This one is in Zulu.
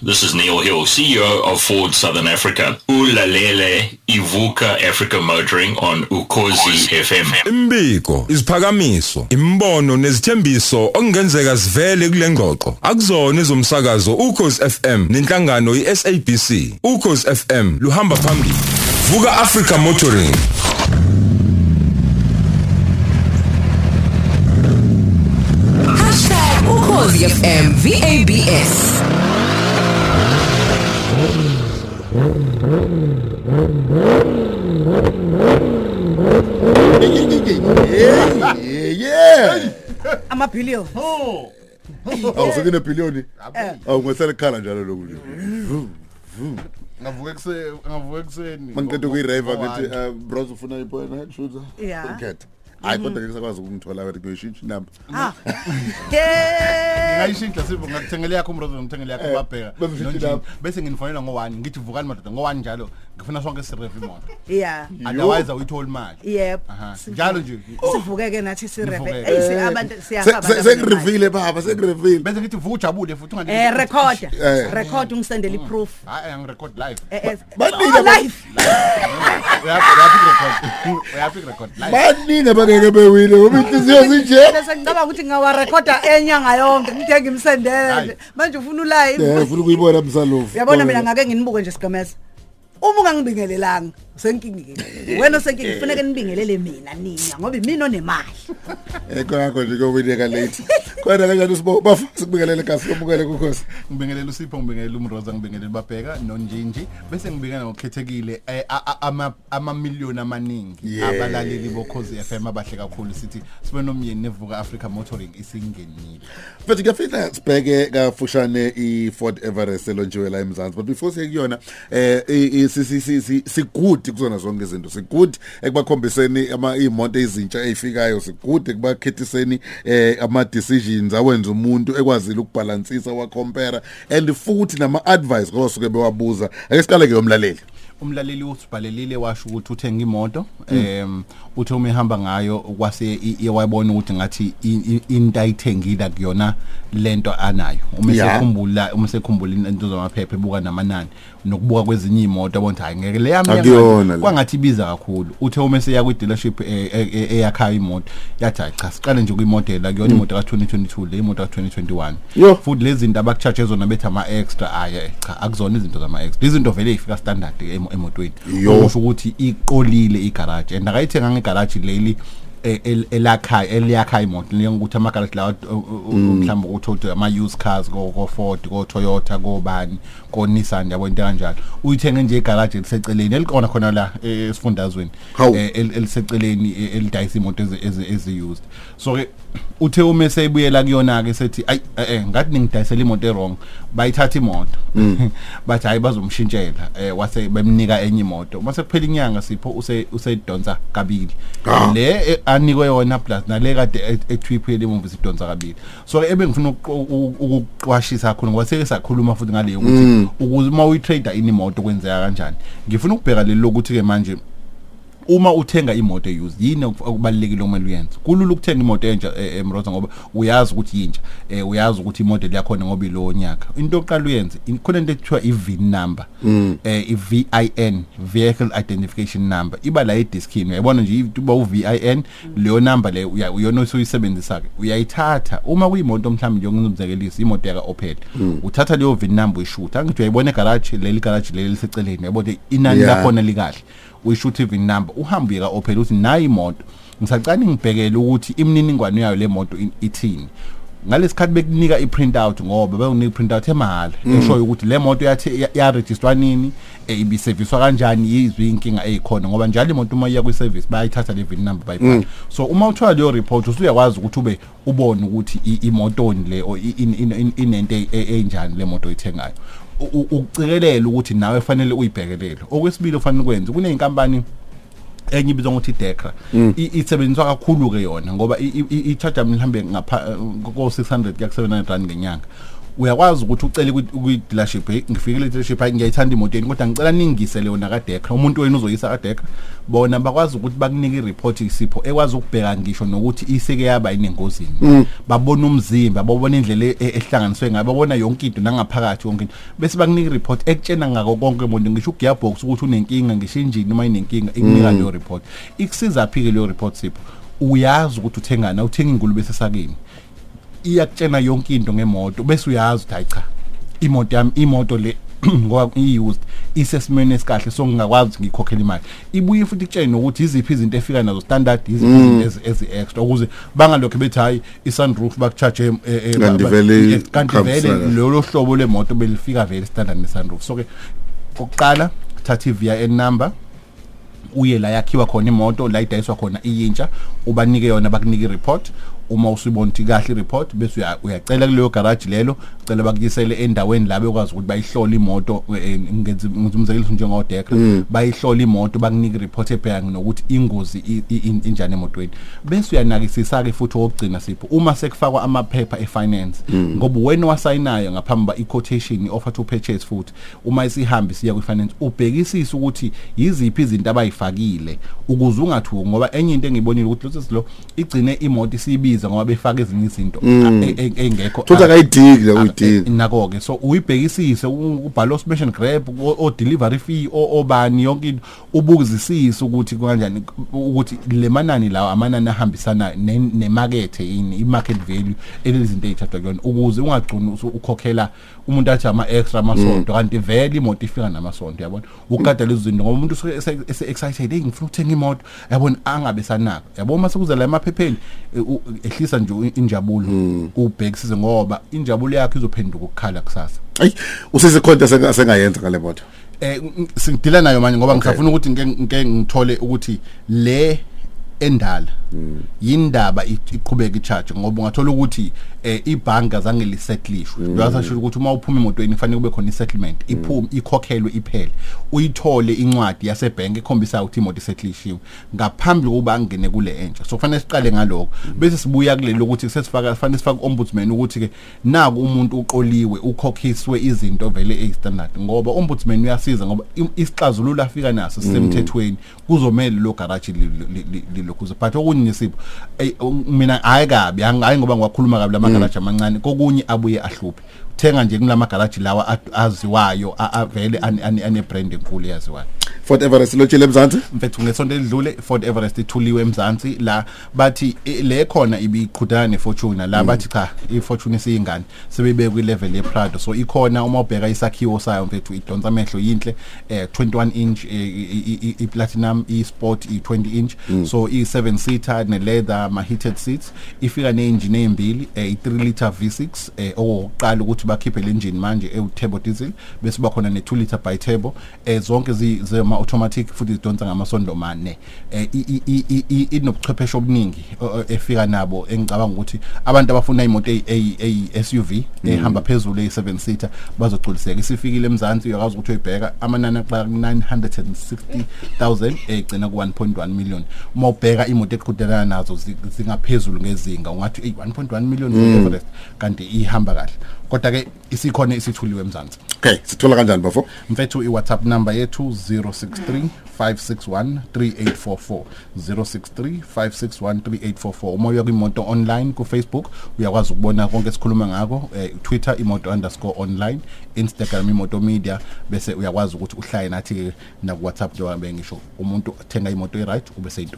This is Neil Hill, CEO of Ford Southern Africa. Ulalele Ivuka Africa Motoring on Ukozi FM. Imbiko, isiphakamiso, imbono nezithembiso okungenzeka sivele kule ngxoxo. Akuzona izomsakazo ukhozi FM nenhlangano iSABC. Ukhozi FM luhamba phambili. Vuka Africa Motoring. Ukhozi FM VABS yeah amabhillion awusekune billion awungwesela ikhala njalo lokhu nje. Ngavuka ekuseni ngavuka ekuseni mangiqeda ukuyireva ngithi uh, bros ufuna ipoint headshooter Yeah. Hayi kodwa ke sakwazi ukungithola wena kuyishintsha inamba ah. Ngayishintsha sipho ngakuthengela yakho umrozo ngithengela yakho Eh, babheka bese nginifonela ngo1 ngithi vukani madoda ngo1 njalo? Ngifuna sonke sirev imoto. Yeah otherwise awuyithola imali yep. Njalo nje. Sivukeke nathi sireve si abantu siyahamba Se- se- sekurivile baba sekurivile bese ngithi vuka ujabule futhi ungathi eh record. record ungisendele iproof. Hayi angirecord live eh eh. Banika oh, live uyaphi record? Uyaphi record? Live baningi abangeke bewile ngoba inhliziyo zinje. Bese ngicaba ukuthi ngawarekhoda enyanga yonke ngithe ngimsendele manje ufuna ulive eh ufuna ukuyibona msalofu uyabona mina ngake nginibuke nje sigameza uma ungangibingelelanga usenkingeni. Wena usenkingeni kufanele nibingelele mina ninya ngoba imina onemali. Eko yakho nje kowineka late kodwa kanjani usibo bafasi kubingelela kasi lomukele kukhosi? Ngibingelela usipho ngibingelela umroza ngibingelela babheka nonjinji. Bese ngibingelela ngokukhethekile eh, a- a- ama amamiliyoni amaningi Yeah. abalaleli bokhozi FM abahle kakhulu. Sithi sibe nomyeni nevuka Africa Motoring isingenile. Mfethu kuyafika sibheke kafushane iFord Everest elonjiwe la eMzansi but before siye kuyona eh i- i- si- si- si- si- sigudi kuzona zonke izinto. Sigudi ekubakhombiseni ama imoto ezintsha ezifikayo sigudi ekubakhethiseni eh ama decisions awenza umuntu ekwazile ukubalansisa wa compare and futhi nama advice ngoba suke bewabuza. Ake siqale ke yomlaleli. Umlaleli usibhalelile washo ukuthi uthenga imoto em uthe uma ehamba ngayo kwase i- i- wayibona ukuthi ngathi i- i- into ayithengile kuyona lento anayo uma Yeah. sekhumbula uma sekhumbula into zamaphepha ebuka namanani nokubuka kwezinye imoto abona hayi ngeke le yami Akuyona yangathi- le. kwangathi ibiza kakhulu uthe uma seya kwi dealership eh, eh, eh, eyakhaya imoto yathi hayi cha siqale nje kuyimodela kuyona imoto ka 2022 le imoto ka 2021 Yo. futhi lezi zinto abakucharge zona bethi ama extra aye cha akuzona izinto zama extra izinto vele ifika standard em- emotweni. Yo. okusho ukuthi iqolile igarage and akayithenga ngegarage leli e- el- elakhaya eliyakha imoto njengokuthi ama-garage lawa mhlawumbe ukuthi ama used cars ko Ford ko Toyota ko bani ko Nissan yabo into kanjalo uyithenge nje igarage eliseceleni elikhona khona la eh, esifundazweni. Hawu. eh, el- eliseceleni eh, elidayisa imoto ezi- ezi ezi used. So ke uthe uma esebuyela kuyona ke sethi ayi eh, eh ngathi ningidayisela imoto errong bayithatha imoto. Bathi hayi bazomshintshela. Eh wase bemnika enye imoto. Mase kuphela inyanga sipho use usedonsa kabili. Le eh, anikwe yona plus nale kade etwiphele emuva sidonsa kabili. So ke ebengifuna ukuqo- u- ukuqwashisa kakhulu ngoba seke sakhuluma futhi ngale ukuthi ukuze uma uyitrader ini imoto kwenzeka kanjani? Ngifuna ukubheka leli lokuthi ke manje uma uthenga imoto used yini oku- okubalekile okumele uyenze? Kulula ukuthenga imoto entsha eh, emroza ngoba uyazi ukuthi yintsha eh, uyazi ukuthi imodel yakhona ngoba ilo nyaka into yokuqala uyenze in- khona into ekuthiwa i-VIN number eh i-VIN vehicle identification number. Iba la ediskini uyayibona nje uba u-VIN leyo number le uya- uyona usuyisebenzisa ke uyayithatha. Uma kuyimoto mhlawumbe nje ngizomzekelisa imoto yaka Opel uthatha leyo VIN number uyishuta. Ngithi uyayibona egarage leli garage leli liseceleni uyabona inani Yeah. lakhona likahle uyishuthi even number uhambe uye ka-opel uthi nayi imoto ngisacane ngibhekele ukuthi imininingwane yayo le moto in- ithini. Ngalesikhathi bekunika i-print out ngoba bekunika i-print out emahhala eshoyo ukuthi le moto yathi ya- yarejistwa nini eh, ibiserviswa kanjani yizwi inkinga eyikhona ngoba njalo imoto uma iya kwi-service bayayithatha le VIN number bayibhala so uma uthola leyo report usuyakwazi ukuthi ube ubone ukuthi i- imotoni le or i- in- in- in- inento e- e- enjani le moto oyithengayo. U- u- ukucikelela ukuthi nawe fanele uyibhekelele. Okwesibili ofanele ukwenze kuneyinkampani enye ibizwa ngokuthi Dekra I- isebenziswa kakhulu ke yona ngoba i- i- i- i-charge mhlambe ngapha ko 600 kuya ku 700 rand ngenyanga. Uyakwazi ukuthi ucele kwi dealership hey ngifike le dealership hayi ngiyayithanda imoto yeni kodwa ngicela ningise leyo nakadekha umuntu wena uzoyisa kadekha bona bakwazi ukuthi bakunike i-report isipho ekwazi ukubheka ngisho nokuthi iseke yaba inengozini. Babona umzimba babona indlela e- e- ehlanganiswe ngayo babona yonke into nangaphakathi yonke into. Bese bakunika i-report ekutshena ngako konke umuntu ngisho ugearbox ukuthi unenkinga ngisho injini noma inenkinga ikunika leyo report. Ikusiza phi ke leyo report sipho. Uyazi ukuthi uthengana uthenga ingulube sesakini iyakutshena yonke into ngemoto bese uyazi ukuthi hayi cha imoto yami imoto le ngoba i-used isesimeni esikahle so ngingakwazi ngikhokhela imali. Ibuye futhi kutshele nokuthi iziphi izinto efika nazo standard iziphi ezi- ezi-extra ukuze bangalokho bethi hhayi i-sunroof baku-charge Kanti vele kanti vele lolo hlobo lwemoto belifika vele standard ne-sunroof. So-ke okokuqala thatha i-vin number uye la yakhiwa khona imoto la idayiswa khona iyintsha ubanike yona bakunike i-report. Uma usibona ukuthi kahle i-report bese uya- uyacela kuleyo garage lelo cela bakuyisele endaweni la bekwazi ukuthi bayihlole imoto eh, ngenza ngenza umzekeliso njengodekla bayihlole imoto bakunike i-report ebheka nokuthi ingozi i- i- in- injani emotweni. Bese uyanakisisa-ke futhi okugcina sipho uma sekufakwa amaphepha e-finance ngoba wena owasayinayo ngaphambi ba i-quotation i-offer to purchase futhi uma isihambe siya kwi-finance ubhekisise ukuthi yiziphi izinto abayifakile ukuze ungathuki ngoba enye into engiyibonile ukuthi lotsisi lo igcine imoto isiyibiza ngoba befaka ezinye izinto e- e- engekho Thothi akayidingi la Ah, uyidingi. eh, nako-ke so uyibhekisise u- ubhale o-smash grab o- o-delivery fee o- obani yonke into ubukizisise ukuthi kanjani ukuthi le manani lawo amanani ahambisana ne- nemakethe yini i-market value elezinto ey'thathwa kuyona ukuze ungagcini usu- ukhokhela umuntu athi ama-extra amasonto kanti vele imoto ifika namasonto yabona? Ukugada lezi zinto ngoba umuntu usuke ese- ese-excited eyi ngifuna ukuthenga imoto. Yabona angabe sanako yabo uma sekuza la emaphepheni eh, u- ehlisa nje u- injabulo ubhekisise ngoba injabulo yakho izophenduka ukukhala kusasa. Ayi usisikhonto asenga- asengayenza ngale moto? Eh ng- ng- singidila nayo manje ngoba ngisafuna ukuthi ngike ngike ngithole ukuthi le endala. Yindaba i- iqhubeka icharge ngoba ungathola ukuthi eh, ibhanki azange lisettlishwe lwasasho ukuthi uma uphuma emotweni kufanele kube khona isettlement iphume ikhokhelwe iphele. Uyithole incwadi yasebhenki ekhombisa ukuthi imoto isettlishiwe ngaphambi kokuba angene kule entsha. So kufanele siqale ngalokho. Bese sibuya kuleli lokuthi sesifaka kufanele sifake ombudsman ukuthi ke naku umuntu uqoliwe ukhokhiswe izinto vele ezistandard ngoba ombudsman uyasiza ngoba i- isixazululo afika naso sisemthethweni. Kuzomela lo garage lilokhuze but okunye nesipho ey, um, mina hayi kabi ang- hayi ngoba ngiwakhuluma kabi lama garage amancane kokunye abuye ahluphe. Thenga nje kulama garage lawa a- aziwayo a- avele ane- ane ane brand enkulu yaziwayo Fort Everest lotshile emzansi? Mfethu ngesonto elidlule Ford Everest ithuliwe emzansi. La bathi eh, le khona ibiqhudana neFortuna la bathi cha iFortuna isiyingane sebebeke kwi level ye Prado so ikhona uma ubheka isakhiwo sayo mfethu idonsa amehlo yinhle. Eh 21 inch eh, i- i- i- i platinum i sport i 20 inch so i 7 seater ne leather ma heated seats. Ifika ne engine ezimbili eh, i 3 liter V6 eh oqala ukuthi bakhiphe le engine manje e turbo diesel. Bese bakhona ne 2 liter bi turbo eh zonke zi zema automatic futhi zidonsa ngamasondo mane. Eh i- i- i- i- i- inobuchwepheshe obuningi o- o- efika nabo engicabanga ukuthi abantu abafuna imoto eyi eyi SUV ehamba phezulu eyi 7 seater bazogculiseka. Isifikile emzansi uyakwazi ukuthi uyibheka amanani aqala ku 960000 egcina ku 1.1 million. Uma ubheka imoto eqhudelana nazo zi- zingaphezulu ngezinga ungathi ey 1.1 million for Everest. Kanti ihamba kahle. Kodwa ke isikhona isithuliwe emzansi. Okay sithola kanjani bafo? Mfethu i-whatsapp number yethu 063 561 3844 063 561 3844 uma uya kwimoto online ku-facebook uyakwazi ukubona konke esikhuluma ngako eh, twitter imoto underscore online instagram imoto media bese uyakwazi ukuthi uhlaye nathi-ke naku-whatsapp njengoba bengisho umuntu athenga imoto e-right ube seyinto